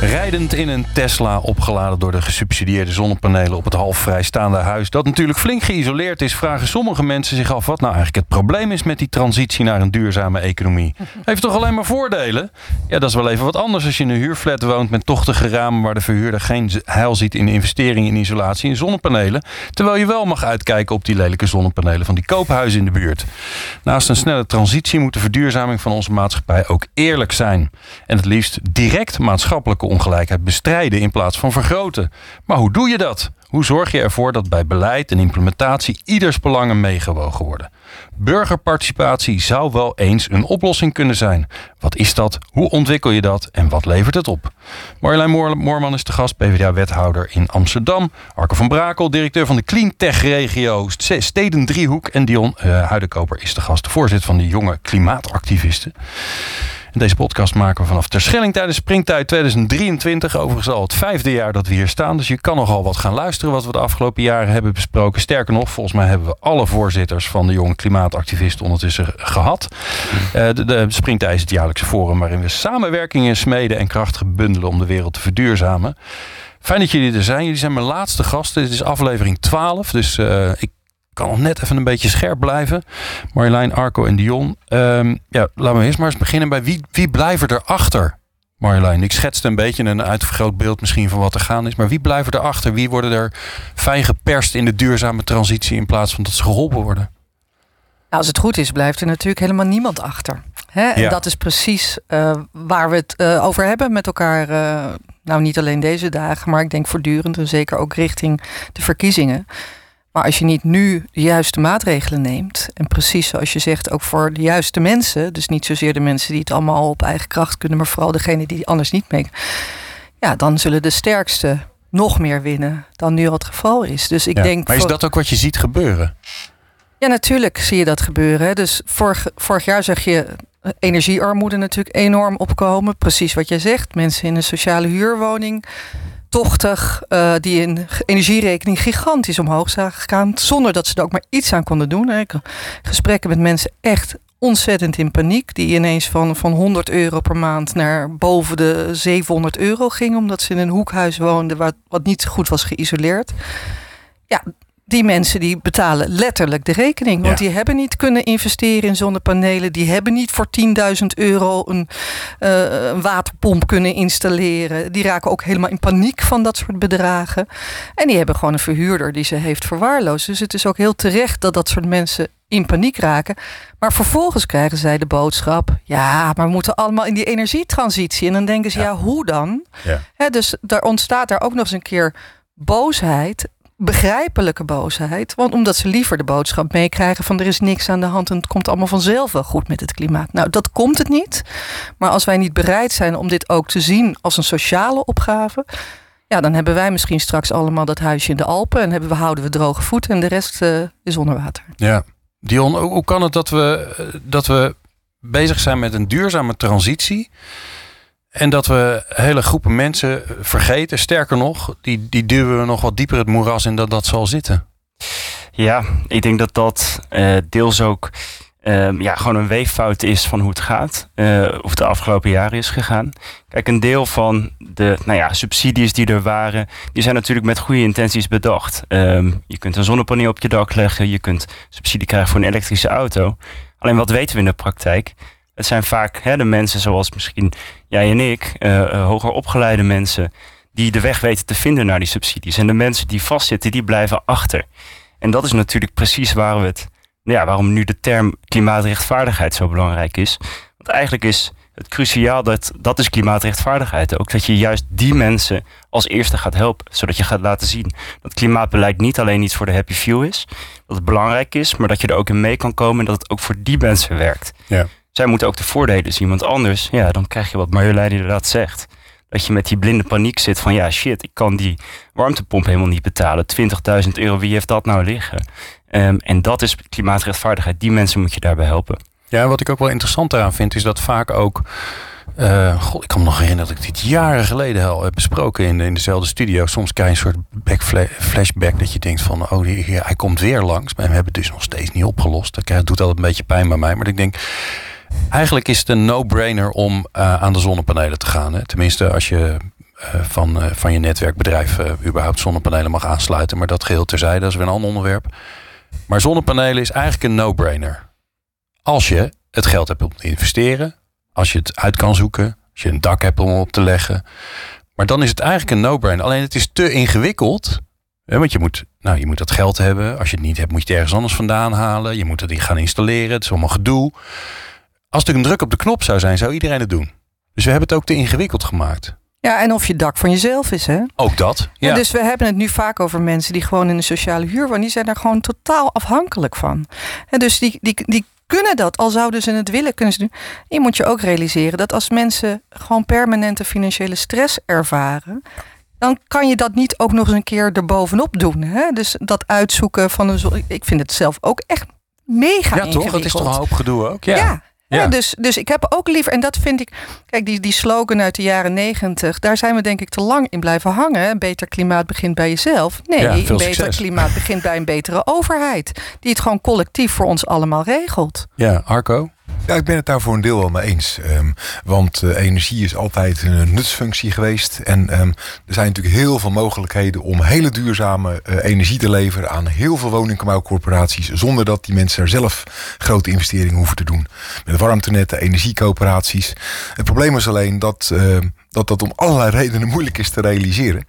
Rijdend in een Tesla opgeladen door de gesubsidieerde zonnepanelen op het half vrijstaande huis, dat natuurlijk flink geïsoleerd is, vragen sommige mensen zich af wat nou eigenlijk het probleem is met die transitie naar een duurzame economie. Heeft toch alleen maar voordelen? Ja, dat is wel even wat anders als je in een huurflat woont met tochtige ramen waar de verhuurder geen heil ziet in investeringen in isolatie en zonnepanelen, terwijl je wel mag uitkijken op die lelijke zonnepanelen van die koophuizen in de buurt. Naast een snelle transitie moet de verduurzaming van onze maatschappij ook eerlijk zijn en het liefst direct maatschappelijke ongelijkheid bestrijden in plaats van vergroten. Maar hoe doe je dat? Hoe zorg je ervoor dat bij beleid en implementatie ieders belangen meegewogen worden? Burgerparticipatie zou wel eens een oplossing kunnen zijn. Wat is dat? Hoe ontwikkel je dat? En wat levert het op? Marjolein Moorman is de gast, PvdA-wethouder in Amsterdam. Arco van Brakel, directeur van de Clean Tech regio Steden Driehoek. En Dion uh, Huidenkoper is de gast, de voorzitter van de jonge klimaatactivisten deze podcast maken we vanaf Terschelling tijdens Springtijd 2023. Overigens al het vijfde jaar dat we hier staan. Dus je kan nogal wat gaan luisteren wat we de afgelopen jaren hebben besproken. Sterker nog, volgens mij hebben we alle voorzitters van de jonge klimaatactivisten ondertussen gehad. Uh, de, Springtijd is het jaarlijkse forum waarin we samenwerkingen smeden en krachten bundelen om de wereld te verduurzamen. Fijn dat jullie er zijn. Jullie zijn mijn laatste gasten. Dit is aflevering 12. Dus uh, ik kan nog net even een beetje scherp blijven. Marjolein, Arco en Dion. Um, ja, laten we eerst maar eens beginnen bij wie, wie blijven er achter? Marjolein, ik schetste een beetje een uitvergroot beeld misschien van wat er gaan is. Maar wie blijven er achter? Wie worden er fijn geperst in de duurzame transitie in plaats van dat ze geholpen worden? Nou, als het goed is, blijft er natuurlijk helemaal niemand achter. Hè? En dat is precies uh, waar we het uh, over hebben met elkaar. Uh, nou, niet alleen deze dagen, maar ik denk voortdurend en zeker ook richting de verkiezingen. Maar als je niet nu de juiste maatregelen neemt, en precies zoals je zegt, ook voor de juiste mensen, dus niet zozeer de mensen die het allemaal op eigen kracht kunnen, maar vooral degene die anders niet mee, ja, dan zullen de sterkste nog meer winnen dan nu al het geval is. Dus ik denk. Maar is dat ook wat je ziet gebeuren? Ja, natuurlijk zie je dat gebeuren. Dus vorig, vorig jaar zag je energiearmoede natuurlijk enorm opkomen. Precies wat jij zegt. Mensen in een sociale huurwoning tochtig, uh, die een energierekening gigantisch omhoog zagen gaan, zonder dat ze er ook maar iets aan konden doen. Gesprekken met mensen echt ontzettend in paniek, die ineens van, van 100 euro per maand naar boven de 700 euro gingen, omdat ze in een hoekhuis woonden wat, wat niet goed was geïsoleerd. Ja, die mensen die betalen letterlijk de rekening. Want die hebben niet kunnen investeren in zonnepanelen. Die hebben niet voor 10.000 euro een, uh, een, waterpomp kunnen installeren. Die raken ook helemaal in paniek van dat soort bedragen. En die hebben gewoon een verhuurder die ze heeft verwaarloosd. Dus het is ook heel terecht dat dat soort mensen in paniek raken. Maar vervolgens krijgen zij de boodschap: ja, maar we moeten allemaal in die energietransitie. En dan denken ze: ja, hoe dan? Ja. dus daar ontstaat daar ook nog eens een keer boosheid begrijpelijke boosheid. Want omdat ze liever de boodschap meekrijgen van er is niks aan de hand en het komt allemaal vanzelf wel goed met het klimaat. Nou, dat komt het niet. Maar als wij niet bereid zijn om dit ook te zien als een sociale opgave. Ja, dan hebben wij misschien straks allemaal dat huisje in de Alpen en hebben we, houden we droge voeten en de rest uh, is onder water. Ja, Dion, hoe kan het dat we, eh, dat we bezig zijn met een duurzame transitie? En dat we hele groepen mensen vergeten. Sterker nog, die, die duwen we nog wat dieper het moeras in dat dat zal zitten. Ja, ik denk dat dat uh, deels ook uh, ja, gewoon een weeffout is van hoe het gaat. Uh, of de afgelopen jaren is gegaan. Kijk, een deel van de nou ja, subsidies die er waren, die zijn natuurlijk met goede intenties bedacht. Um, je kunt een zonnepaneel op je dak leggen, je kunt subsidie krijgen voor een elektrische auto. Alleen wat weten we in de praktijk? Het zijn vaak hè, de mensen zoals misschien jij en ik, uh, hoger opgeleide mensen, die de weg weten te vinden naar die subsidies. En de mensen die vastzitten, die blijven achter. En dat is natuurlijk precies waar we het, ja, waarom nu de term klimaatrechtvaardigheid zo belangrijk is. Want eigenlijk is het cruciaal dat dat is klimaatrechtvaardigheid ook. Dat je juist die mensen als eerste gaat helpen. Zodat je gaat laten zien dat klimaatbeleid niet alleen iets voor de happy few is. Dat het belangrijk is, maar dat je er ook in mee kan komen en dat het ook voor die mensen werkt. Ja zij moeten ook de voordelen zien. Want anders, ja, dan krijg je wat Marjolein inderdaad zegt. Dat je met die blinde paniek zit van ja, shit, ik kan die warmtepomp helemaal niet betalen. 20.000 euro, wie heeft dat nou liggen? Ehm, en dat is klimaatrechtvaardigheid. Die mensen moet je daarbij helpen. Ja, wat ik ook wel interessant eraan vind, is dat vaak ook. Uh, God, ik kan me nog herinneren dat ik dit jaren geleden al heb besproken in, in dezelfde studio. Soms krijg je een soort backflashback dat je denkt van, oh, die, hij komt weer langs. Maar we hebben het dus nog steeds niet opgelost. Dat doet altijd een beetje pijn bij mij. Maar ik denk, eigenlijk is het een no-brainer om uh, aan de zonnepanelen te gaan. Hè? Tenminste, als je uh, van, van je netwerkbedrijf überhaupt zonnepanelen mag aansluiten. Maar dat geheel terzijde, dat is weer een ander onderwerp. Maar zonnepanelen is eigenlijk een no-brainer. Als je het geld hebt om te investeren, als je het uit kan zoeken, als je een dak hebt om op te leggen. Maar dan is het eigenlijk een no-brainer. Alleen het is te ingewikkeld. Hè, want je moet, nou, je moet dat geld hebben. Als je het niet hebt, moet je het ergens anders vandaan halen. Je moet het gaan installeren. Het is allemaal gedoe. Als er een druk op de knop zou zijn, zou iedereen het doen. Dus we hebben het ook te ingewikkeld gemaakt. Ja, en of je dak van jezelf is, hè? Ook dat. Ja. dus we hebben het nu vaak over mensen die gewoon in een sociale huur wonen. Die zijn daar gewoon totaal afhankelijk van. En dus die, die, die kunnen dat. Al zouden ze het willen, kunnen ze doen. Je moet je ook realiseren dat als mensen gewoon permanente financiële stress ervaren, dan kan je dat niet ook nog eens een keer erbovenop doen. Hè? Dus dat uitzoeken van een. Ik vind het zelf ook echt mega ja, toch? Het is toch een hoop gedoe ook? ja. Ja. Dus, dus ik heb ook liever, en dat vind ik, kijk, die, die slogan uit de jaren negentig, daar zijn we denk ik te lang in blijven hangen. Beter klimaat begint bij jezelf. Nee, een beter succes. klimaat begint bij een betere overheid, die het gewoon collectief voor ons allemaal regelt. Ja, Arco? Ja, ik ben het daar voor een deel wel mee eens. Um, want uh, energie is altijd een nutsfunctie geweest. En um, er zijn natuurlijk heel veel mogelijkheden om hele duurzame uh, energie te leveren aan heel veel woningbouwcorporaties. Zonder dat die mensen er zelf grote investeringen hoeven te doen. Met warmtenetten, energiecoöperaties. Het probleem is alleen dat. Uh, dat dat om allerlei redenen moeilijk is te realiseren.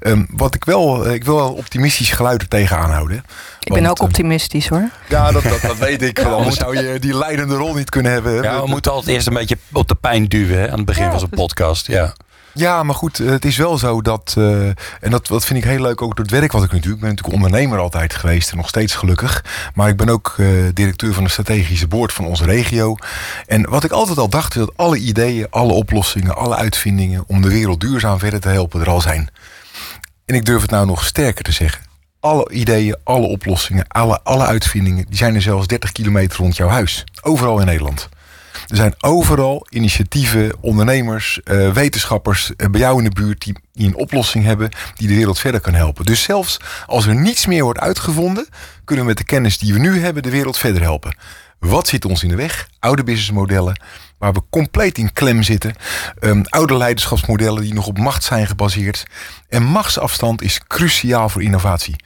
Um, wat ik wel, ik wil wel optimistisch geluid er tegenaan houden. Ik ben ook ehm, optimistisch hoor. Ja, dat, dat, dat weet ik. wel. Anders zou je die leidende rol niet kunnen hebben. Ja, we moeten altijd eerst een beetje op de pijn duwen hè, aan het begin van zo'n podcast. Ja. Ja, maar goed, het is wel zo dat, uh, en dat, dat vind ik heel leuk ook door het werk wat ik nu doe. Ik ben natuurlijk ondernemer altijd geweest en nog steeds gelukkig. Maar ik ben ook uh, directeur van de strategische boord van onze regio. En wat ik altijd al dacht, is dat alle ideeën, alle oplossingen, alle uitvindingen om de wereld duurzaam verder te helpen er al zijn. En ik durf het nou nog sterker te zeggen alle ideeën, alle oplossingen, alle, alle uitvindingen, die zijn er zelfs 30 kilometer rond jouw huis. Overal in Nederland. Er zijn overal initiatieven, ondernemers, uh, wetenschappers uh, bij jou in de buurt die, die een oplossing hebben die de wereld verder kan helpen. Dus zelfs als er niets meer wordt uitgevonden, kunnen we met de kennis die we nu hebben de wereld verder helpen. Wat zit ons in de weg? Oude businessmodellen, waar we compleet in klem zitten. Um, oude leiderschapsmodellen die nog op macht zijn gebaseerd. En machtsafstand is cruciaal voor innovatie.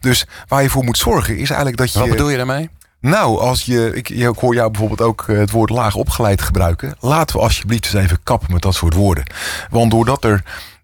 Dus waar je voor moet zorgen is eigenlijk dat je. Wat bedoel je daarmee? Nou, als je, ik, ik hoor jou bijvoorbeeld ook eh, het woord laag opgeleid gebruiken. Laten we alsjeblieft eens even kappen met dat soort woorden. Want doordat er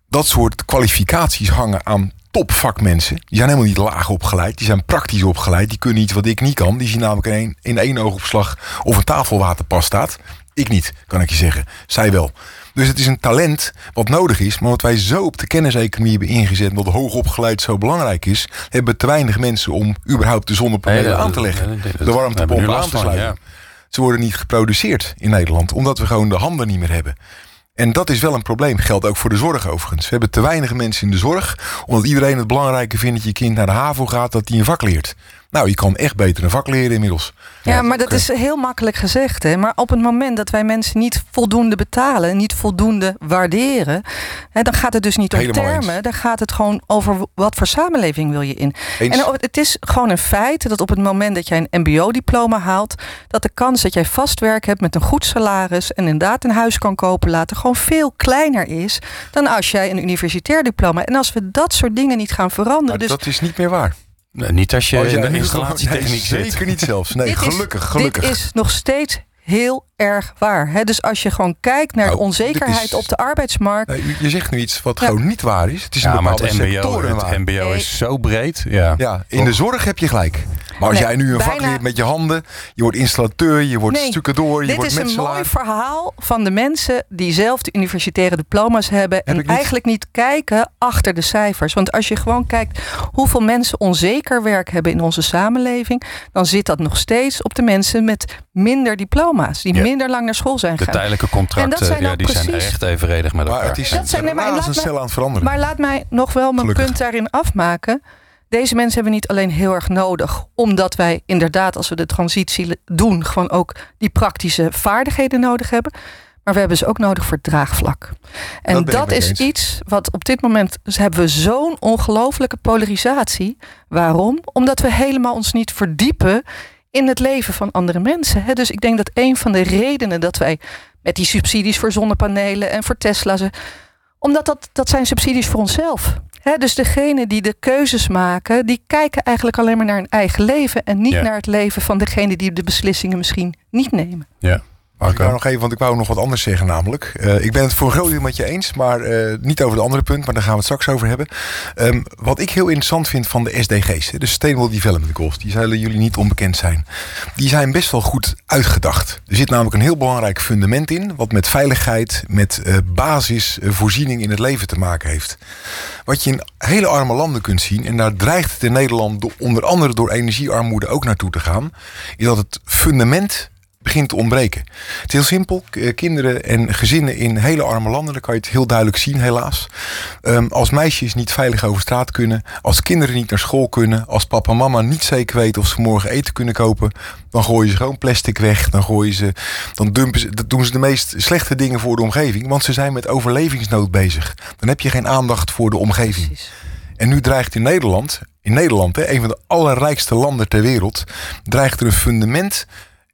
dat soort kwalificaties hangen aan topvakmensen. Die zijn helemaal niet laag opgeleid. Die zijn praktisch opgeleid. Die kunnen iets wat ik niet kan. Die zien namelijk in één, in één oogopslag of een tafelwaterpas staat. Ik niet, kan ik je zeggen. Zij wel. Dus het is een talent wat nodig is. Maar wat wij zo op de kenniseconomie hebben ingezet... dat hoogopgeleid zo belangrijk is... hebben te weinig mensen om überhaupt de zonnepanelen aan te leggen. De warmtepomp aan te sluiten. Ze worden niet geproduceerd in Nederland. Omdat we gewoon de handen niet meer hebben. En dat is wel een probleem. Geldt ook voor de zorg overigens. We hebben te weinig mensen in de zorg. Omdat iedereen het belangrijke vindt dat je kind naar de HAVO gaat, dat hij een vak leert. Nou, je kan echt beter een vak leren inmiddels. Ja, maar dat is heel makkelijk gezegd. Hè? Maar op het moment dat wij mensen niet voldoende betalen, niet voldoende waarderen, hè, dan gaat het dus niet om termen. Dan gaat het gewoon over wat voor samenleving wil je in. En het is gewoon een feit dat op het moment dat jij een MBO-diploma haalt, dat de kans dat jij vast werk hebt met een goed salaris en inderdaad een huis kan kopen later gewoon veel kleiner is dan als jij een universitair diploma. En als we dat soort dingen niet gaan veranderen. dus dat is niet meer waar. Nee, niet als je, als je in de installatietechniek nee, zit. Zeker niet zelfs. Nee, gelukkig, gelukkig. Dit is nog steeds heel erg waar. Hè? Dus als je gewoon kijkt naar de nou, onzekerheid op de arbeidsmarkt. je zegt nu iets wat gewoon niet waar is. Het is ja, een maar het MBO, het MBO is zo breed. Ja, ja in de zorg heb je gelijk. Maar als jij nu een vak leert met je handen, je wordt installateur, je wordt nee, door, je wordt metselaar. Dit is een mooi verhaal van de mensen die zelf de universitaire diploma's hebben en eigenlijk niet kijken achter de cijfers. Want als je gewoon kijkt hoeveel mensen onzeker werk hebben in onze samenleving, dan zit dat nog steeds op de mensen met minder diploma's, die minder lang naar school zijn gegaan. De tijdelijke contracten, zijn ja, die precies, zijn echt evenredig met elkaar. Maar het is dat zijn, nee, maar, laat mij, aan veranderen. Maar laat mij nog wel mijn punt daarin afmaken Deze mensen hebben we niet alleen heel erg nodig, omdat wij inderdaad, als we de transitie doen, gewoon ook die praktische vaardigheden nodig hebben. Maar we hebben ze ook nodig voor het draagvlak. En Dat is eens. iets wat op dit moment dus hebben we zo'n ongelofelijke polarisatie. Waarom? Omdat we helemaal ons niet verdiepen in het leven van andere mensen. hè. Dus ik denk dat een van de redenen dat wij met die subsidies voor zonnepanelen en voor Tesla's, eh, omdat dat, dat zijn subsidies voor onszelf. Hè, dus degene die de keuzes maken, die kijken eigenlijk alleen maar naar hun eigen leven en niet Ja. naar het leven van degene die de beslissingen misschien niet nemen. Ja. Ik wou nog even, want ik wou nog wat anders zeggen namelijk. Eh, ik ben het voor een groot deel met je eens, maar eh, niet over de andere punt, maar daar gaan we het straks over hebben. Ehm, wat ik heel interessant vind van de SDG's, de Sustainable Development Goals, die zullen jullie niet onbekend zijn. Die zijn best wel goed uitgedacht. Er zit namelijk een heel belangrijk fundament in, wat met veiligheid, met eh, basisvoorziening in het leven te maken heeft. Wat je in hele arme landen kunt zien, en daar dreigt het in Nederland onder andere door energiearmoede ook naartoe te gaan, is dat het fundament begint te ontbreken. Het is heel simpel. Eh, Kinderen en gezinnen in hele arme landen, dan kan je het heel duidelijk zien, helaas. Ehm, als meisjes niet veilig over straat kunnen, als kinderen niet naar school kunnen, als papa en mama niet zeker weten of ze morgen eten kunnen kopen, dan gooien ze gewoon plastic weg, dan gooien ze, dan dumpen ze, dat doen ze de meest slechte dingen voor de omgeving, want ze zijn met overlevingsnood bezig. Dan heb je geen aandacht voor de omgeving. Precies. En nu dreigt in Nederland, in Nederland, hè, een van de allerrijkste landen ter wereld, dreigt er een fundament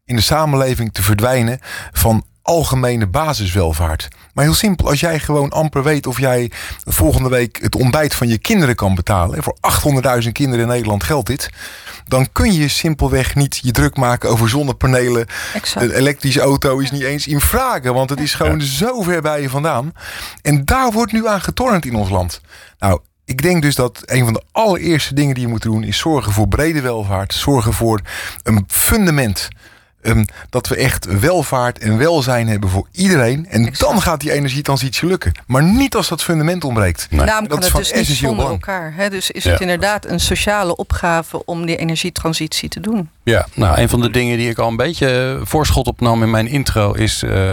in de samenleving te verdwijnen van algemene basiswelvaart. Maar heel simpel, als jij gewoon amper weet of jij volgende week het ontbijt van je kinderen kan betalen, voor 800.000 kinderen in Nederland geldt dit, dan kun je simpelweg niet je druk maken over zonnepanelen. Exact. Een elektrische auto is niet eens in vragen, want het is gewoon zo ver bij je vandaan. En daar wordt nu aan getornd in ons land. Nou, ik denk dus dat een van de allereerste dingen die je moet doen is zorgen voor brede welvaart, zorgen voor een fundament. Ehm, dat we echt welvaart en welzijn hebben voor iedereen. En Exact. dan gaat die energietransitie lukken. Maar niet als dat fundament ontbreekt. Nee. Daarom Dat kan is het van dus niet zonder belang. elkaar. Hè? Dus is Ja. het inderdaad een sociale opgave om die energietransitie te doen. Ja, nou, een van de dingen die ik al een beetje voorschot opnam in mijn intro is eh,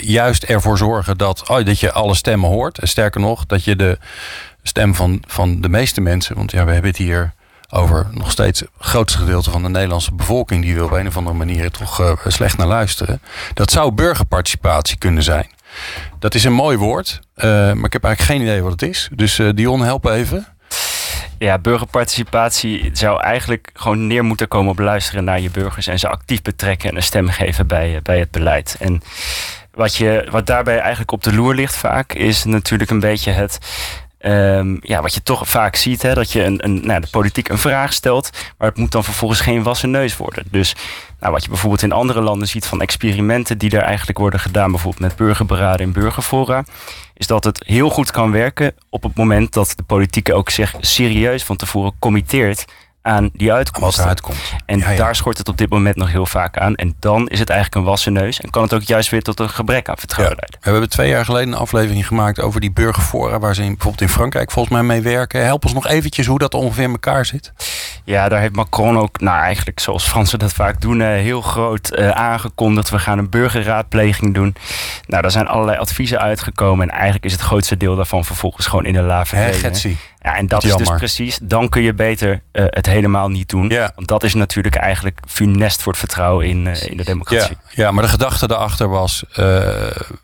juist ervoor zorgen dat, oh, dat je alle stemmen hoort. En sterker nog, dat je de stem van, van de meeste mensen, want ja, we hebben het hier over nog steeds het grootste gedeelte van de Nederlandse bevolking, die wil op een of andere manier toch eh, slecht naar luisteren. Dat zou burgerparticipatie kunnen zijn. Dat is een mooi woord, eh, maar ik heb eigenlijk geen idee wat het is. Dus eh, Dion, help even. Ja, burgerparticipatie zou eigenlijk gewoon neer moeten komen op luisteren naar je burgers en ze actief betrekken en een stem geven bij, bij het beleid. En wat, je, wat daarbij eigenlijk op de loer ligt vaak, is natuurlijk een beetje het. Ehm, ja, wat je toch vaak ziet, hè, dat je een, een, nou, de politiek een vraag stelt, maar het moet dan vervolgens geen wassen neus worden. Dus nou, wat je bijvoorbeeld in andere landen ziet van experimenten die er eigenlijk worden gedaan, bijvoorbeeld met burgerberaden en burgerfora, is dat het heel goed kan werken op het moment dat de politiek ook zich serieus van tevoren committeert aan die komt. En Ja, ja. daar schort het op dit moment nog heel vaak aan. En dan is het eigenlijk een wassen neus. En kan het ook juist weer tot een gebrek aan vertrouwen Ja. leiden. We hebben twee jaar geleden een aflevering gemaakt over die burgerfora, waar ze in, bijvoorbeeld in Frankrijk volgens mij mee werken. Help ons nog eventjes hoe dat ongeveer in elkaar zit. Ja, daar heeft Macron ook, nou eigenlijk zoals Fransen dat vaak doen, eh, heel groot eh, aangekondigd. We gaan een burgerraadpleging doen. Nou, daar zijn allerlei adviezen uitgekomen. En eigenlijk is het grootste deel daarvan vervolgens gewoon in de la verdwenen. Ja, en dat is dus precies, dan kun je beter eh, het helemaal niet doen. Ja. Want dat is natuurlijk eigenlijk funest voor het vertrouwen in, in de democratie. ja, maar de gedachte daarachter was: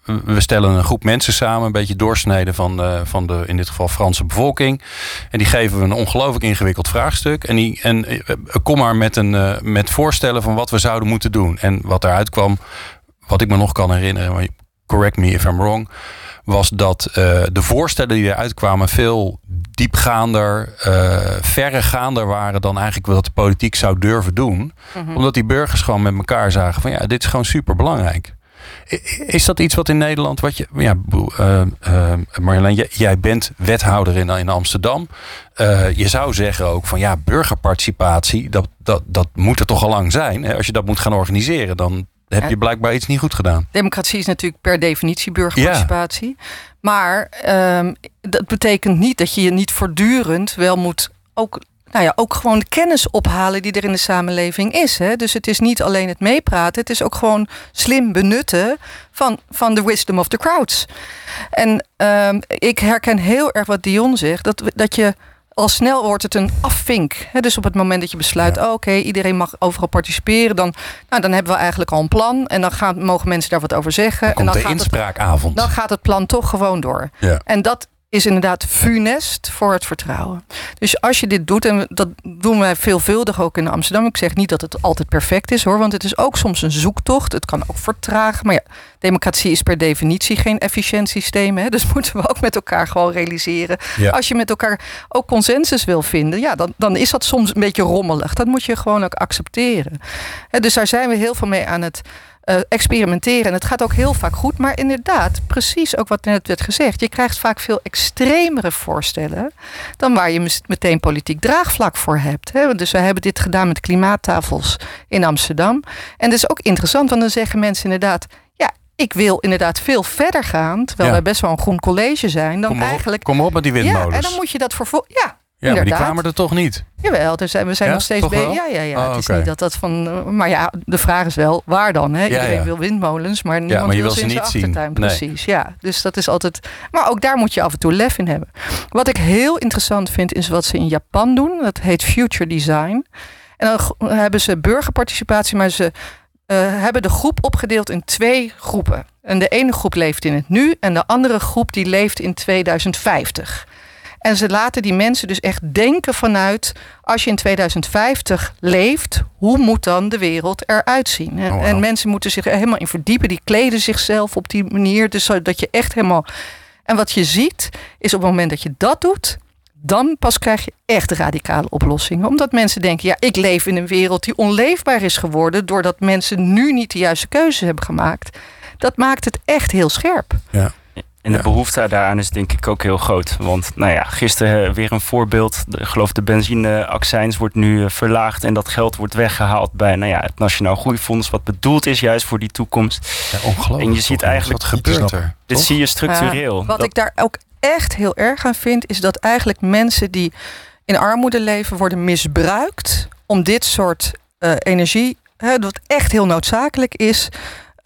we stellen een groep mensen samen, een beetje doorsneden van, van de in dit geval Franse bevolking. En die geven we een ongelooflijk ingewikkeld vraagstuk. En, die, en eh, kom maar met, een, eh, met voorstellen van wat we zouden moeten doen. En wat daaruit kwam, wat ik me nog kan herinneren, correct me if I'm wrong, was dat eh, de voorstellen die eruit kwamen veel diepgaander, eh verregaander waren dan eigenlijk wat de politiek zou durven doen. Omdat die burgers gewoon met elkaar zagen van ja, dit is gewoon super belangrijk. Is dat iets wat in Nederland, wat je, ja, eh, eh, Marjolein, jij, jij bent wethouder in, in Amsterdam. Eh, je zou zeggen ook van ja, burgerparticipatie, dat, dat, dat moet er toch al lang zijn. Hè? Als je dat moet gaan organiseren, dan heb je Ja. blijkbaar iets niet goed gedaan. Democratie is natuurlijk per definitie burgerparticipatie. Maar ehm, dat betekent niet dat je je niet voortdurend wel moet ook, nou ja, ook gewoon de kennis ophalen die er in de samenleving is. Hè? Dus het is niet alleen het meepraten, het is ook gewoon slim benutten van, van de wisdom of the crowds. En ehm, ik herken heel erg wat Dion zegt, dat, dat je al snel wordt het een afvink. dus op het moment dat je besluit, oh, oké, iedereen mag overal participeren, dan, nou, dan hebben we eigenlijk al een plan. En dan gaan, mogen mensen daar wat over zeggen. Dan en dan de gaat inspraakavond. Het, dan gaat het plan toch gewoon door. Ja. En dat is inderdaad funest voor het vertrouwen. Dus als je dit doet, en dat doen wij veelvuldig ook in Amsterdam. Ik zeg niet dat het altijd perfect is hoor, want het is ook soms een zoektocht. Het kan ook vertragen. Maar ja, democratie is per definitie geen efficiënt systeem. Hè? Dus moeten we ook met elkaar gewoon realiseren. Ja. Als je met elkaar ook consensus wil vinden, ja, dan, dan is dat soms een beetje rommelig. Dat moet je gewoon ook accepteren. Hè, dus daar zijn we heel veel mee aan het uh, experimenteren. En het gaat ook heel vaak goed. Maar inderdaad, precies ook wat net werd gezegd. Je krijgt vaak veel extremere voorstellen dan waar je meteen politiek draagvlak voor hebt. Hè? Dus we hebben dit gedaan met klimaattafels in Amsterdam. En dat is ook interessant, want dan zeggen mensen inderdaad. Ja, ik wil inderdaad veel verder gaan, terwijl Ja. wij best wel een groen college zijn, dan Kom op, eigenlijk. kom op met die Ja, windmolens. en dan moet je dat voor. Ja, Ja, maar die kwamen er toch niet. Jawel, dus we zijn Ja, nog steeds bezig. Ja, ja, ja. Oh, het is oké. niet dat dat van. eh, Maar ja, de vraag is wel waar dan? Hè? Iedereen ja. wil windmolens, maar niemand maar je wil ze in zijn niet zien. Nee. Precies, ja. Dus dat is altijd. Maar ook daar moet je af en toe lef in hebben. Wat ik heel interessant vind, is wat ze in Japan doen. Dat heet Future Design. En dan g- hebben ze burgerparticipatie, maar ze eh, hebben de groep opgedeeld in twee groepen. En de ene groep leeft in het nu en de andere groep die leeft in 2050. En ze laten die mensen dus echt denken vanuit... als je in 2050 leeft, hoe moet dan de wereld eruit zien? En, Oh, en mensen moeten zich er helemaal in verdiepen. Die kleden zichzelf op die manier. Dus zodat je echt helemaal... En wat je ziet, is op het moment dat je dat doet... dan pas krijg je echt radicale oplossingen. Omdat mensen denken, ja, ik leef in een wereld die onleefbaar is geworden... doordat mensen nu niet de juiste keuze hebben gemaakt. Dat maakt het echt heel scherp. En de Ja. behoefte daaraan is denk ik ook heel groot. Want nou ja, gisteren eh, weer een voorbeeld. De, ik geloof de benzineaccijns wordt nu eh, verlaagd. En dat geld wordt weggehaald bij nou ja, het Nationaal Groeifonds. Wat bedoeld is juist voor die toekomst. Ja, ongelooflijk. En je ziet eigenlijk Wat gebeurt er? Dit toch? zie je structureel. Ja, wat Dat- ik daar ook echt heel erg aan vind, is dat eigenlijk mensen die in armoede leven worden misbruikt om dit soort eh, energie, hè, wat echt heel noodzakelijk is.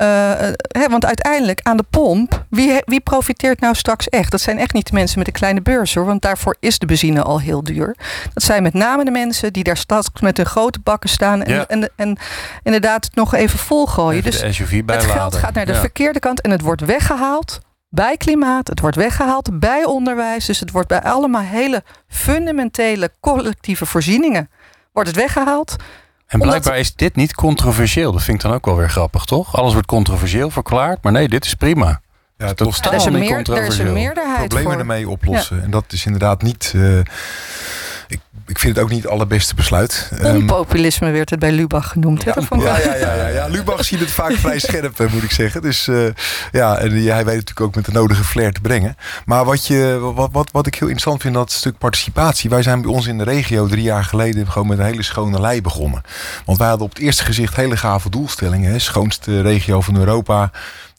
Eh, hè, want uiteindelijk aan de pomp, wie, wie profiteert nou straks echt? Dat zijn echt niet de mensen met een kleine beurs hoor, want daarvoor is de benzine al heel duur. Dat zijn met name de mensen die daar straks met hun grote bakken staan en, Ja. en, en inderdaad het nog even volgooien. Even Dus de SUV het geld gaat naar de Ja. verkeerde kant en het wordt weggehaald bij klimaat. Het wordt weggehaald bij onderwijs. Dus het wordt bij allemaal hele fundamentele collectieve voorzieningen. Wordt het weggehaald. En Omdat- blijkbaar is dit niet controversieel. Dat vind ik dan ook wel weer grappig, toch? Alles wordt controversieel verklaard, maar nee, dit is prima. Ja, het Dat lost Er is, een meer, er is een controversieel. meerderheid problemen voor. ermee oplossen. En dat is inderdaad niet. eh, ik, vind het ook niet het allerbeste besluit. Ehm, Onpopulisme werd het bij Lubach genoemd. hè? Ja, wel- ja, ja, ja, ja. Lubach ziet het vaak vrij scherp, eh, moet ik zeggen. Dus eh, ja, en hij weet het natuurlijk ook met de nodige flair te brengen. Maar wat, je, wat, wat, wat ik heel interessant vind, dat stuk participatie. Wij zijn bij ons in de regio drie jaar geleden gewoon met een hele schone lei begonnen. Want wij hadden op het eerste gezicht hele gave doelstellingen. Hè. Schoonste regio van Europa.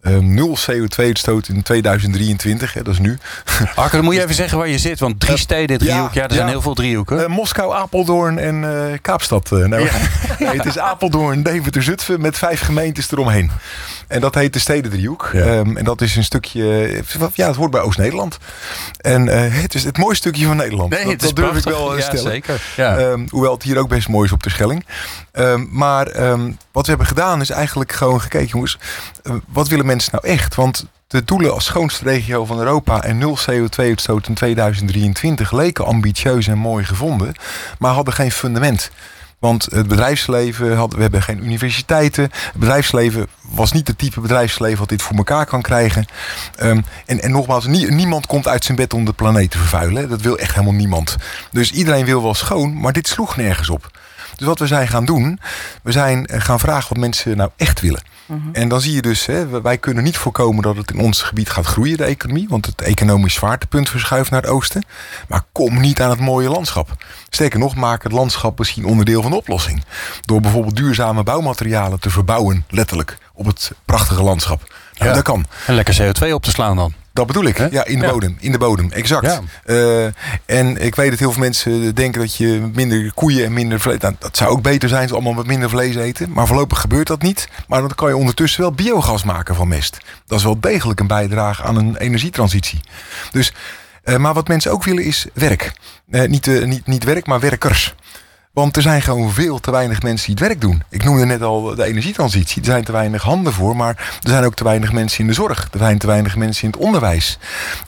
Ehm, nul CO2-uitstoot in 2023, hè, dat is nu. Arke, dan moet je even zeggen waar je zit. Want drie Eh, steden, driehoek. Ja, er zijn heel veel driehoeken. Eh, Moskou, Apeldoorn en eh, Kaapstad. Eh, nou, nee, het is Apeldoorn, Deventer, Zutphen met vijf gemeentes eromheen. En dat heet de Stedendriehoek. Ja. Ehm, en dat is een stukje, eh, ja, het hoort bij Oost-Nederland. En eh, het is het mooiste stukje van Nederland. dat, dat durf ik wel eh, ja, stellen. zeker. Ja. Ehm, hoewel het hier ook best mooi is op de Schelling. Ehm, maar wat we hebben gedaan is eigenlijk gewoon gekeken, jongens, eh, wat willen mensen nou echt? Want de doelen als schoonste regio van Europa en nul CO2-uitstoot in 2023 leken ambitieus en mooi gevonden, maar hadden geen fundament. Want het bedrijfsleven, had, we hebben geen universiteiten. Het bedrijfsleven was niet het type bedrijfsleven wat dit voor elkaar kan krijgen. Ehm, en, en nogmaals, nie- niemand komt uit zijn bed om de planeet te vervuilen. Dat wil echt helemaal niemand. Dus iedereen wil wel schoon, maar dit sloeg nergens op. Dus wat we zijn gaan doen, we zijn eh, gaan vragen wat mensen nou echt willen. En dan zie je dus, hè, we- wij kunnen niet voorkomen dat het in ons gebied gaat groeien, de economie. Want het economisch zwaartepunt verschuift naar het oosten. Maar kom niet aan het mooie landschap. Sterker nog, maak het landschap misschien onderdeel van de oplossing. Door bijvoorbeeld duurzame bouwmaterialen te verbouwen, letterlijk, op het prachtige landschap. Nou, Ja. Dat kan. En lekker CO2 op te slaan dan. Dat bedoel ik. Ja, in de Ja. bodem. In de bodem, exact. Ja. Eh, en ik weet dat heel veel mensen denken dat je minder koeien en minder vlees... Nou, dat zou ook beter zijn, ze allemaal wat minder vlees eten. Maar voorlopig gebeurt dat niet. Maar dan kan je ondertussen wel biogas maken van mest. Dat is wel degelijk een bijdrage aan een energietransitie. Dus maar wat mensen ook willen is werk. niet, niet, niet werk, maar werkers. Want er zijn gewoon veel te weinig mensen die het werk doen. Ik noemde net al de energietransitie. Er zijn te weinig handen voor, maar er zijn ook te weinig mensen in de zorg. Er zijn te weinig mensen in het onderwijs.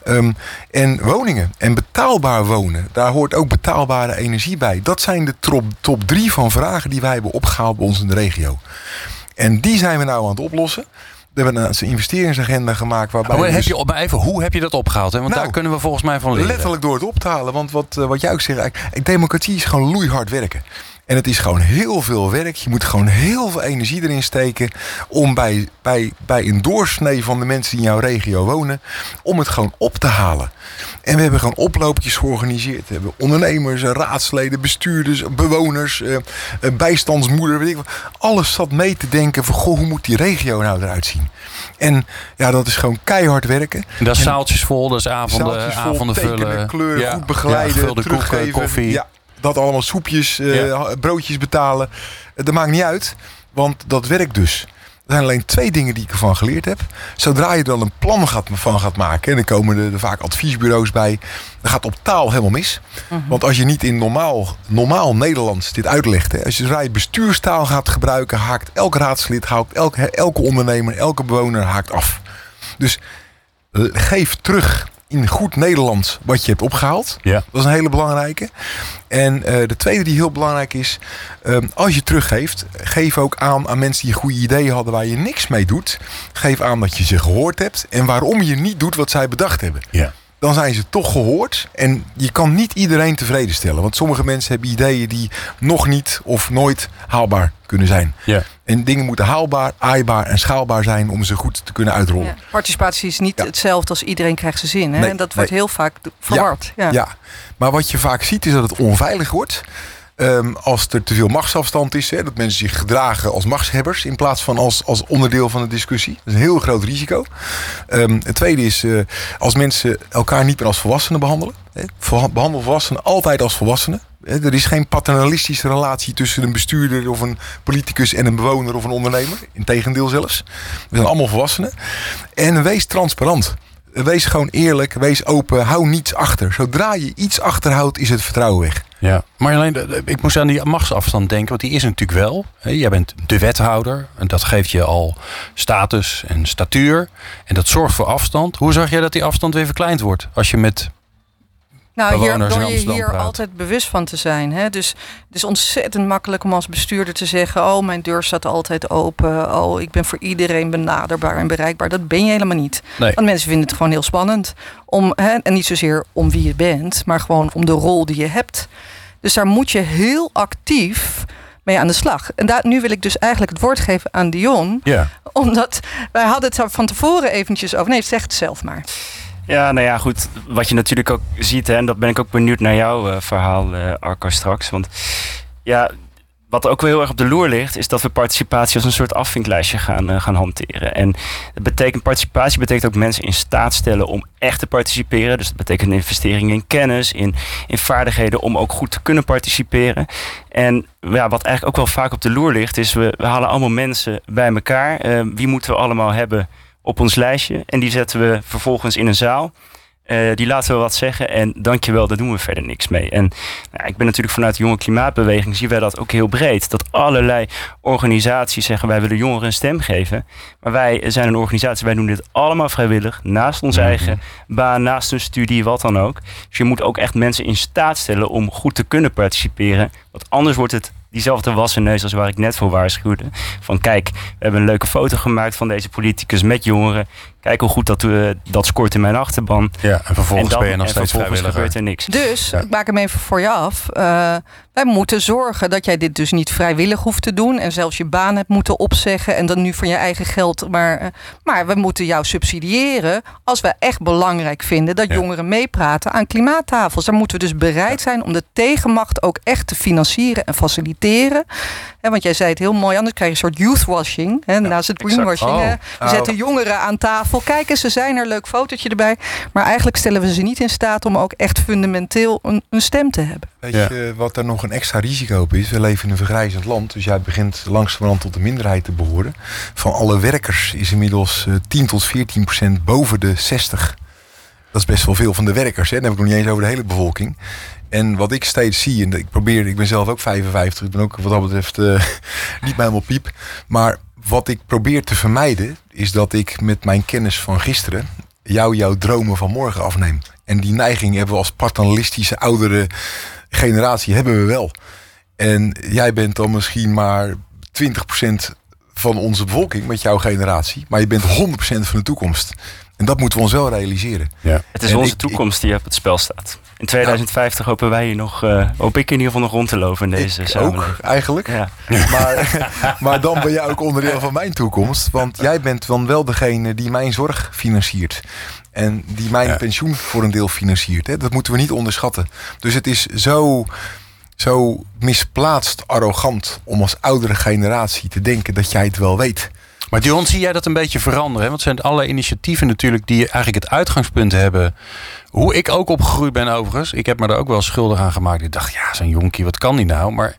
Ehm, en woningen en betaalbaar wonen, daar hoort ook betaalbare energie bij. Dat zijn de top, top drie van vragen die wij hebben opgehaald bij ons in de regio. En die zijn we nou aan het oplossen. We hebben een investeringsagenda gemaakt waarbij. Hoe, heb je, op, even, hoe heb je dat opgehaald? Hè? Want nou, daar kunnen we volgens mij van leren. Letterlijk door het op te halen. Want wat, eh, wat jij ook zegt, democratie is gewoon loeihard werken. En het is gewoon heel veel werk. Je moet gewoon heel veel energie erin steken om bij, bij, bij een doorsnee van de mensen die in jouw regio wonen, om het gewoon op te halen. En we hebben gewoon oploopjes georganiseerd. We hebben ondernemers, raadsleden, bestuurders, bewoners, eh, bijstandsmoeder, weet ik wat. Alles zat mee te denken van, goh, hoe moet die regio nou eruit zien? En ja, dat is gewoon keihard werken. Dat is zaaltjes vol, dat is avonden, avonden vullen. kleur, ja. goed begeleiden, ja, teruggeven. koffie. Ja, dat allemaal soepjes, uh, broodjes betalen. Dat maakt niet uit, want dat werkt dus. Er zijn alleen twee dingen die ik ervan geleerd heb. Zodra je er dan een plan gaat, van gaat maken, en dan komen er, vaak adviesbureaus bij, dan gaat op taal helemaal mis. Mhm. Want als je niet in normaal, normaal Nederlands dit uitlegt, hè, als je zodra je bestuurstaal gaat gebruiken, haakt elk raadslid, haakt elke, elke ondernemer, elke bewoner haakt af. Dus geef terug in goed Nederlands wat je hebt opgehaald. Ja. Dat is een hele belangrijke. En uh, de tweede die heel belangrijk is, um, als je teruggeeft, geef ook aan aan mensen die goede ideeën hadden waar je niks mee doet. Geef aan dat je ze gehoord hebt en waarom je niet doet wat zij bedacht hebben. Ja dan zijn ze toch gehoord. En je kan niet iedereen tevreden stellen. Want sommige mensen hebben ideeën die nog niet of nooit haalbaar kunnen zijn. Ja. En dingen moeten haalbaar, aaibaar en schaalbaar zijn om ze goed te kunnen uitrollen. Ja. Participatie is niet hetzelfde als iedereen krijgt zijn zin. Hè? Nee, en dat wordt heel vaak verward. Ja, ja. maar wat je vaak ziet is dat het onveilig wordt. Um, als er te veel machtsafstand is, hè, dat mensen zich gedragen als machtshebbers in plaats van als, als onderdeel van de discussie. Dat is een heel groot risico. Um, het tweede is uh, als mensen elkaar niet meer als volwassenen behandelen. Hè, behandel volwassenen altijd als volwassenen. Er is geen paternalistische relatie tussen een bestuurder of een politicus en een bewoner of een ondernemer. Integendeel zelfs. We zijn allemaal volwassenen. En wees transparant. Wees gewoon eerlijk, wees open, hou niets achter. Zodra je iets achterhoudt, is het vertrouwen weg. Ja, maar alleen, ik moest aan die machtsafstand denken, want die is natuurlijk wel. Jij bent de wethouder en dat geeft je al status en statuur. En dat zorgt voor afstand. Hoe zorg jij dat die afstand weer verkleind wordt als je met nou, hier, door je hier altijd bewust van te zijn. Hè? Dus het is ontzettend makkelijk om als bestuurder te zeggen: Oh, mijn deur staat altijd open. Oh, ik ben voor iedereen benaderbaar en bereikbaar. Dat ben je helemaal niet. Want mensen vinden het gewoon heel spannend. Om, hè, en niet zozeer om wie je bent, maar gewoon om de rol die je hebt. Dus daar moet je heel actief mee aan de slag. En daar, nu wil ik dus eigenlijk het woord geven aan Dion. Ja. Omdat wij hadden het van tevoren eventjes over. Nee, zeg het zelf maar. Ja, nou ja, goed. Wat je natuurlijk ook ziet, hè, en dat ben ik ook benieuwd naar jouw uh, verhaal, uh, Arco, straks. Want ja, wat ook wel heel erg op de loer ligt, is dat we participatie als een soort afvinklijstje gaan, uh, gaan hanteren. En dat betekent, participatie betekent ook mensen in staat stellen om echt te participeren. Dus dat betekent een investering in kennis, in, in vaardigheden om ook goed te kunnen participeren. En ja, wat eigenlijk ook wel vaak op de loer ligt, is we, we halen allemaal mensen bij elkaar. wie moeten we allemaal hebben? op ons lijstje. En die zetten we vervolgens in een zaal. Uh, die laten we wat zeggen en dankjewel, daar doen we verder niks mee. En nou, ik ben natuurlijk vanuit de jonge klimaatbeweging, zien wij dat ook heel breed. Dat allerlei organisaties zeggen wij willen jongeren een stem geven. Maar wij zijn een organisatie, wij doen dit allemaal vrijwillig, naast ons mhm. eigen baan, naast een studie, wat dan ook. Dus je moet ook echt mensen in staat stellen om goed te kunnen participeren. Want anders wordt het diezelfde wassen neus als waar ik net voor waarschuwde. Van kijk, we hebben een leuke foto gemaakt van deze politicus met jongeren. Kijk hoe goed dat, we, dat scoort in mijn achterban. Ja, en vervolgens en dan, ben je nog steeds vrijwilliger. gebeurt er niks. Dus, ik maak hem even voor je af. Uh, wij moeten zorgen dat jij dit dus niet vrijwillig hoeft te doen. En zelfs je baan hebt moeten opzeggen. En dan nu van je eigen geld. Maar, uh, maar we moeten jou subsidiëren als we echt belangrijk vinden dat jongeren meepraten aan klimaattafels. Dan moeten we dus bereid zijn om de tegenmacht ook echt te financieren en faciliteren. En want jij zei het heel mooi, anders krijg je een soort youthwashing. Hè, naast het greenwashing. Oh. We zetten jongeren aan tafel Kijk eens, ze zijn er, leuk fotootje erbij. Maar eigenlijk stellen we ze niet in staat om ook echt fundamenteel een, een stem te hebben. Weet je wat er nog een extra risico op is? We leven in een vergrijzend land, dus jij begint langzamerhand tot de minderheid te behoren. Van alle werkers is inmiddels 10 eh, tot 14 procent boven de 60. Dat is best wel veel van de werkers. Hè? Dan heb ik nog niet eens over de hele bevolking. En wat ik steeds zie, en ik probeer, ik ben zelf ook 55, ik ben ook wat dat betreft uh, niet helemaal piep. Maar wat ik probeer te vermijden, is dat ik met mijn kennis van gisteren jou jouw dromen van morgen afneem. En die neiging hebben we als paternalistische oudere generatie hebben we wel. En jij bent dan misschien maar 20% van onze bevolking met jouw generatie, maar je bent 100% van de toekomst. En dat moeten we ons wel realiseren. Ja. Het is onze toekomst die op het spel staat. In 2050 hopen wij hier nog, uh, hoop ik in ieder geval nog rond te lopen in deze ik Ook, eigenlijk. Ja. Maar, maar dan ben jij ook onderdeel van mijn toekomst. Want jij bent dan wel degene die mijn zorg financiert. En die mijn pensioen voor een deel financiert. Hè? Dat moeten we niet onderschatten. Dus het is zo, zo misplaatst arrogant om als oudere generatie te denken dat jij het wel weet. Maar Dion, zie jij dat een beetje veranderen? Want het zijn alle initiatieven natuurlijk die eigenlijk het uitgangspunt hebben. Hoe ik ook opgegroeid ben overigens. Ik heb me daar ook wel schuldig aan gemaakt. Ik dacht, ja, zo'n jonkie, wat kan die nou? Maar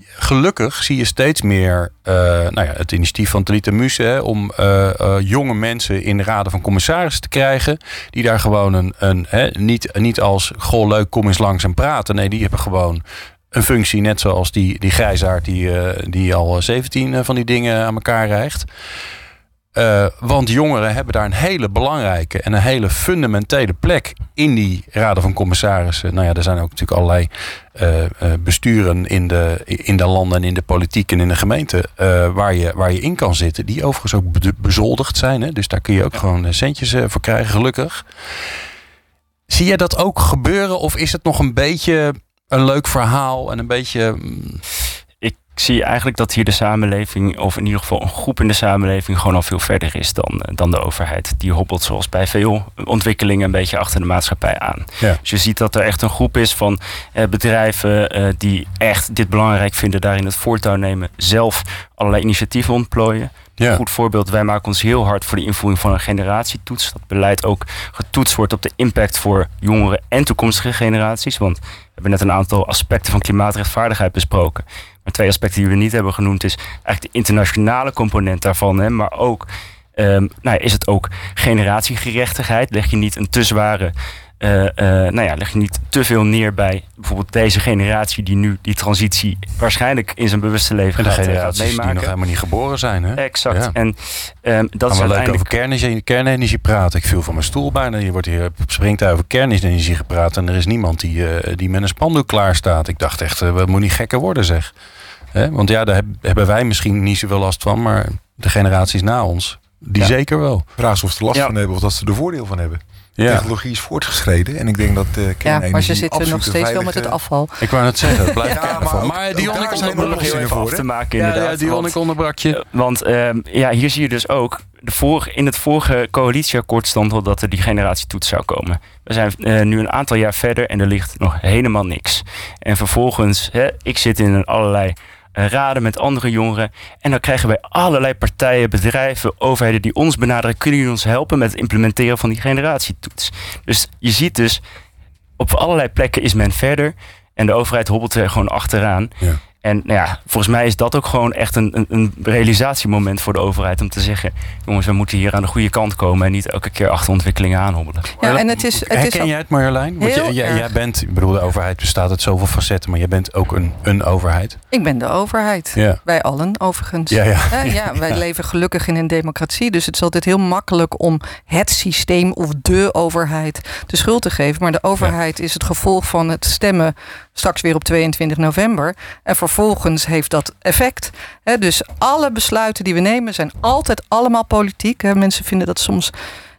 gelukkig zie je steeds meer uh, nou ja, het initiatief van Talita Muse om uh, uh, jonge mensen in de raden van commissarissen te krijgen. Die daar gewoon een, een hè, niet, niet als goh leuk kom eens langs en praten. Nee, die hebben gewoon een functie net zoals die, die grijzaard die, die al 17 van die dingen aan elkaar rijgt. Uh, want jongeren hebben daar een hele belangrijke en een hele fundamentele plek in die raden van commissarissen. Nou ja, er zijn ook natuurlijk allerlei uh, besturen in de, in de landen en in de politiek en in de gemeente waar, je, waar je in kan zitten. Die overigens ook bezoldigd zijn. Hè? Dus daar kun je ook gewoon centjes voor krijgen, gelukkig. Zie je dat ook gebeuren of is het nog een beetje een leuk verhaal en een beetje. Ik zie eigenlijk dat hier de samenleving, of in ieder geval een groep in de samenleving, gewoon al veel verder is dan, eh, dan de overheid. Die hobbelt zoals bij veel ontwikkelingen een beetje achter de maatschappij aan. Dus je ziet dat er echt een groep is van eh, bedrijven eh, die echt dit belangrijk vinden, daarin het voortouw nemen, zelf allerlei initiatieven ontplooien. Een goed voorbeeld, wij maken ons heel hard voor de invoering van een generatietoets. Dat beleid ook getoetst wordt op de impact voor jongeren en toekomstige generaties. Want we hebben net een aantal aspecten van klimaatrechtvaardigheid besproken. Maar twee aspecten die we niet hebben genoemd is eigenlijk de internationale component daarvan. Hè, maar ook um, nou, is het ook generatiegerechtigheid. Leg je niet een te zware uh, uh, nou ja, leg je niet te veel neer bij bijvoorbeeld deze generatie die nu die transitie waarschijnlijk in zijn bewuste leven en gaat, eh, gaat meemaken. die nog helemaal niet geboren zijn. Hè? Exact. Ja. En um, dat is wel leuk over kernenergie, kernenergie praten. Ik viel van mijn stoel bijna. Je wordt hier springt over kernenergie gepraat en er is niemand die, uh, die met een spandoek klaar staat. Ik dacht echt, we moeten niet gekker worden zeg. Hè? Want ja, daar hebben wij misschien niet zoveel last van, maar de generaties na ons, die ja. zeker wel. Vraag of ze er last ja. van hebben of dat ze er voordeel van hebben. Ja. Technologie is voortgeschreden en ik denk dat uh, Ja, maar ze zitten nog steeds veilige... wel met het afval. Ik wou het zeggen, het blijft ja, maar, maar Dion, ik onderbrak je even af te maken inderdaad. Ja, Dion, ik onderbrak je. Want uh, ja, hier zie je dus ook, de vorige, in het vorige coalitieakkoord stond al dat er die generatietoets zou komen. We zijn uh, nu een aantal jaar verder en er ligt nog helemaal niks. En vervolgens, hè, ik zit in allerlei raden met andere jongeren. En dan krijgen wij allerlei partijen, bedrijven, overheden die ons benaderen. Kunnen jullie ons helpen met het implementeren van die generatietoets? Dus je ziet dus, op allerlei plekken is men verder. En de overheid hobbelt er gewoon achteraan. Ja. En nou ja, volgens mij is dat ook gewoon echt een, een, een, realisatiemoment voor de overheid om te zeggen: jongens, we moeten hier aan de goede kant komen en niet elke keer achter ontwikkelingen aanhobbelen. Ja, en het is, het Herken is jij het, Marjolein? Want jij, jij, bent, ik bedoel, de overheid bestaat uit zoveel facetten, maar jij bent ook een, een overheid. Ik ben de overheid. Ja. Wij allen, overigens. Ja, ja. ja, ja wij leven gelukkig in een democratie, dus het is altijd heel makkelijk om het systeem of de overheid de schuld te geven. Maar de overheid is het gevolg van het stemmen straks weer op 22 november. En vervolgens heeft dat effect. dus alle besluiten die we nemen zijn altijd allemaal politiek. Mensen vinden dat soms.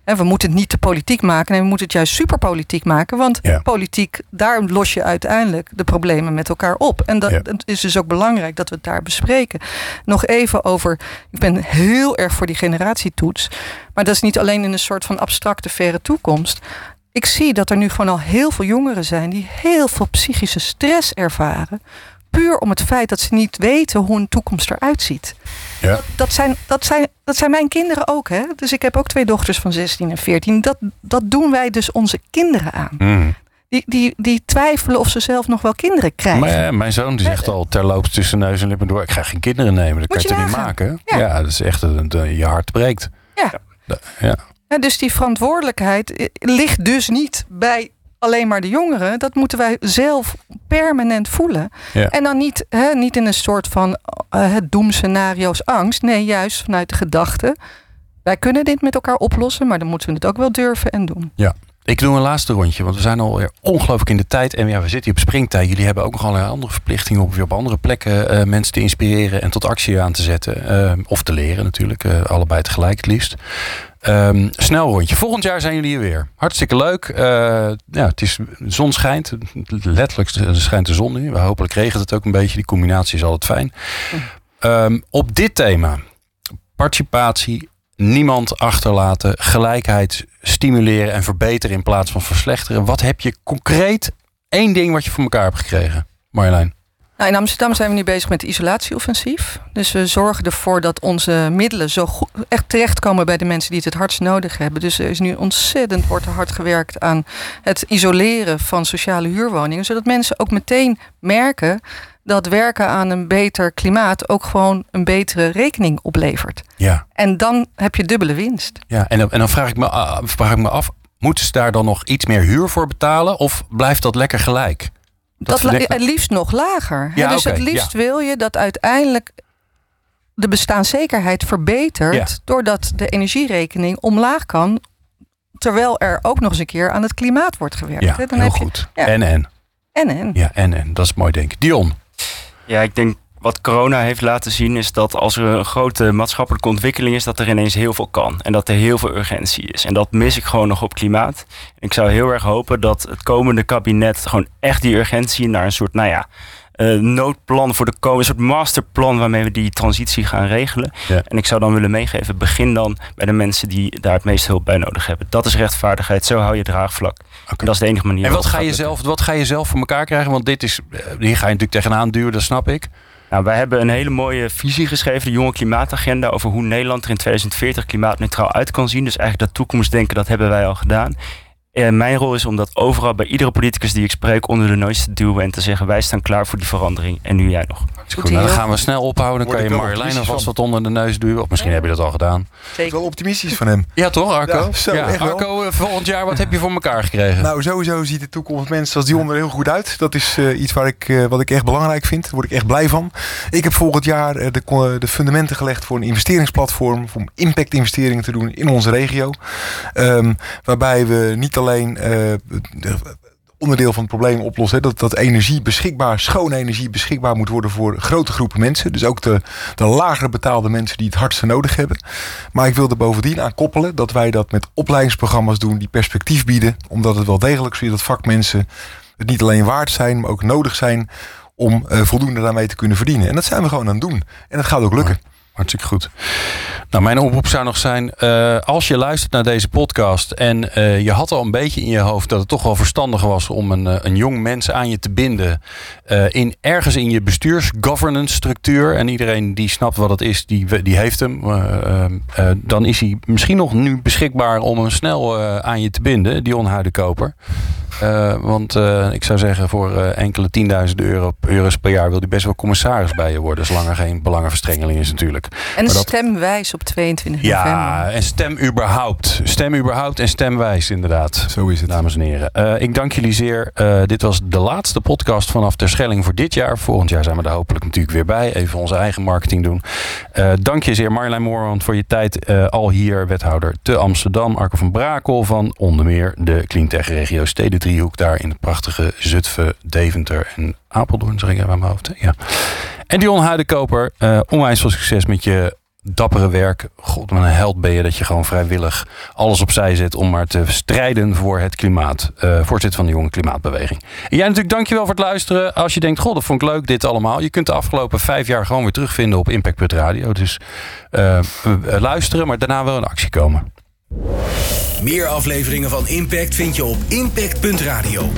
we moeten het niet te politiek maken. Nee, we moeten het juist superpolitiek maken. Want ja. politiek, daar los je uiteindelijk de problemen met elkaar op. En dat, ja. is dus ook belangrijk dat we het daar bespreken. Nog even over. Ik ben heel erg voor die generatietoets. Maar dat is niet alleen in een soort van abstracte verre toekomst ik zie dat er nu gewoon al heel veel jongeren zijn die heel veel psychische stress ervaren. Puur om het feit dat ze niet weten hoe hun toekomst eruit ziet. Ja. Dat, dat, zijn, dat, zijn, dat zijn mijn kinderen ook. Hè? Dus ik heb ook twee dochters van 16 en 14. Dat, dat doen wij dus onze kinderen aan. Mm. Die, die, die twijfelen of ze zelf nog wel kinderen krijgen. Maar, ja, mijn zoon die zegt al terloops tussen neus en lippen door... ik ga geen kinderen nemen, dat Moet kan je, toch niet maken? Ja. ja. dat is echt, een, je hart breekt. Ja. ja. Dus die verantwoordelijkheid ligt dus niet bij alleen maar de jongeren. Dat moeten wij zelf permanent voelen. Ja. En dan niet, hè, niet in een soort van uh, doemscenario's angst. Nee, juist vanuit de gedachte. Wij kunnen dit met elkaar oplossen, maar dan moeten we het ook wel durven en doen. Ja. Ik doe een laatste rondje, want we zijn alweer ongelooflijk in de tijd. En ja, we zitten hier op springtijd. Jullie hebben ook nog allerlei andere verplichtingen om weer op andere plekken uh, mensen te inspireren en tot actie aan te zetten. Uh, of te leren natuurlijk, allebei tegelijk het liefst. Um, snel rondje. Volgend jaar zijn jullie hier weer. Hartstikke leuk. ja, het is, de zon schijnt. Letterlijk schijnt de zon nu. Hopelijk regent het ook een beetje. Die combinatie is altijd fijn. Um, op dit thema, participatie, niemand achterlaten, gelijkheid stimuleren en verbeteren in plaats van verslechteren. Wat heb je concreet één ding wat je voor elkaar hebt gekregen, Marjolein? Nou, in Amsterdam zijn we nu bezig met het isolatieoffensief. Dus we zorgen ervoor dat onze middelen zo goed, echt terechtkomen bij de mensen die het het hardst nodig hebben. Dus er is nu ontzettend wordt er hard gewerkt aan het isoleren van sociale huurwoningen. Zodat mensen ook meteen merken dat werken aan een beter klimaat ook gewoon een betere rekening oplevert. Ja. En dan heb je dubbele winst. Ja, en dan, en dan vraag, ik me, vraag ik me af, moeten ze daar dan nog iets meer huur voor betalen? Of blijft dat lekker gelijk? Dat, dat het liefst nog lager. Ja, dus okay, het liefst ja. wil je dat uiteindelijk de bestaanszekerheid verbetert. Ja. Doordat de energierekening omlaag kan. Terwijl er ook nog eens een keer aan het klimaat wordt gewerkt. Ja, hè. dan heel heb je, goed. ja. En en. En en. Ja, en en. Dat is mooi denk ik. Dion. Ja, ik denk wat corona heeft laten zien is dat als er een grote maatschappelijke ontwikkeling is, dat er ineens heel veel kan. En dat er heel veel urgentie is. En dat mis ik gewoon nog op klimaat. Ik zou heel erg hopen dat het komende kabinet gewoon echt die urgentie naar een soort, nou ja, uh, noodplan voor de komende, een soort masterplan waarmee we die transitie gaan regelen. Ja. En ik zou dan willen meegeven, begin dan bij de mensen die daar het meest hulp bij nodig hebben. Dat is rechtvaardigheid, zo hou je draagvlak. En dat is de enige manier. En wat ga, je zelf, wat ga je zelf voor elkaar krijgen? Want dit is, eh, hier ga je natuurlijk tegenaan duwen, dat snap ik. Nou, wij hebben een hele mooie visie geschreven, de Jonge Klimaatagenda, over hoe Nederland er in 2040 klimaatneutraal uit kan zien. Dus eigenlijk dat toekomstdenken, dat hebben wij al gedaan. En mijn rol is om dat overal bij iedere politicus die ik spreek onder de neus te duwen en te zeggen: wij staan klaar voor die verandering. En nu jij nog. Goed, nou, dan gaan we snel ophouden. Dan kan je Marjolein alvast wat onder de neus duwen. Of misschien heb je dat al gedaan. Is wel optimistisch van hem. Ja, toch, Arco? Ja, zo, echt wel. Arco, eh, volgend jaar, wat heb je voor elkaar gekregen? Nou, sowieso ziet de toekomst mensen als Dion er heel goed uit. Dat is eh, iets waar ik, eh, wat ik echt belangrijk vind. Daar word ik echt blij van. Ik heb volgend jaar eh, de, de fundamenten gelegd voor een investeringsplatform. Om impact-investeringen te doen in onze regio. Ehm, waarbij we niet alleen eh, de- onderdeel van het probleem oplossen. Dat, dat energie beschikbaar, schone energie beschikbaar moet worden voor grote groepen mensen. Dus ook de, de lager betaalde mensen die het hardste nodig hebben. Maar ik wil er bovendien aan koppelen dat wij dat met opleidingsprogramma's doen die perspectief bieden. Omdat het wel degelijk zo is dat vakmensen het niet alleen waard zijn, maar ook nodig zijn om eh, voldoende daarmee te kunnen verdienen. En dat zijn we gewoon aan het doen. En dat gaat ook lukken. Hartstikke goed. Nou, mijn oproep zou nog zijn: eh, als je luistert naar deze podcast en eh, je had al een beetje in je hoofd dat het toch wel verstandig was om een, eh, een jong mens aan je te binden in ergens in je bestuurs-governance structuur en iedereen die snapt wat het is, die, die heeft hem. dan is hij misschien nog nu beschikbaar om hem snel aan je te binden, Dion Huidenkoper. Want ik zou zeggen, voor enkele tienduizenden euro, euro's per jaar wil hij best wel commissaris bij je worden. Zolang er geen belangenverstrengeling is natuurlijk. En dat- stemwijs op 22 Ja, november. en stem überhaupt. Stem überhaupt en stemwijs inderdaad. Zo is het. Dames en heren, Eh, ik dank jullie zeer. Eh, dit was de laatste podcast vanaf Terschelling voor dit jaar. Volgend jaar zijn we er hopelijk natuurlijk weer bij. Even onze eigen marketing doen. Eh, dank je zeer Marjolein Moorman voor je tijd eh, al hier. Wethouder te Amsterdam. Arco van Brakel van onder meer de Cleantech regio Stedendriehoek. Daar in het prachtige Zutphen, Deventer en Apeldoorn. Zeg ik even aan mijn hoofd. Ja. En Dion Huidenkoper, eh onwijs veel succes met je dappere werk. God, wat een held ben je dat je gewoon vrijwillig alles opzij zet om maar te strijden voor het klimaat. Eh, voorzitter van de Jonge Klimaatbeweging. En jij natuurlijk dankjewel voor het luisteren. Als je denkt, god, dat vond ik leuk dit allemaal. Je kunt de afgelopen vijf jaar gewoon weer terugvinden op Impact Radio. Dus eh, luisteren, maar daarna wel in actie komen. Meer afleveringen van Impact vind je op impact.radio.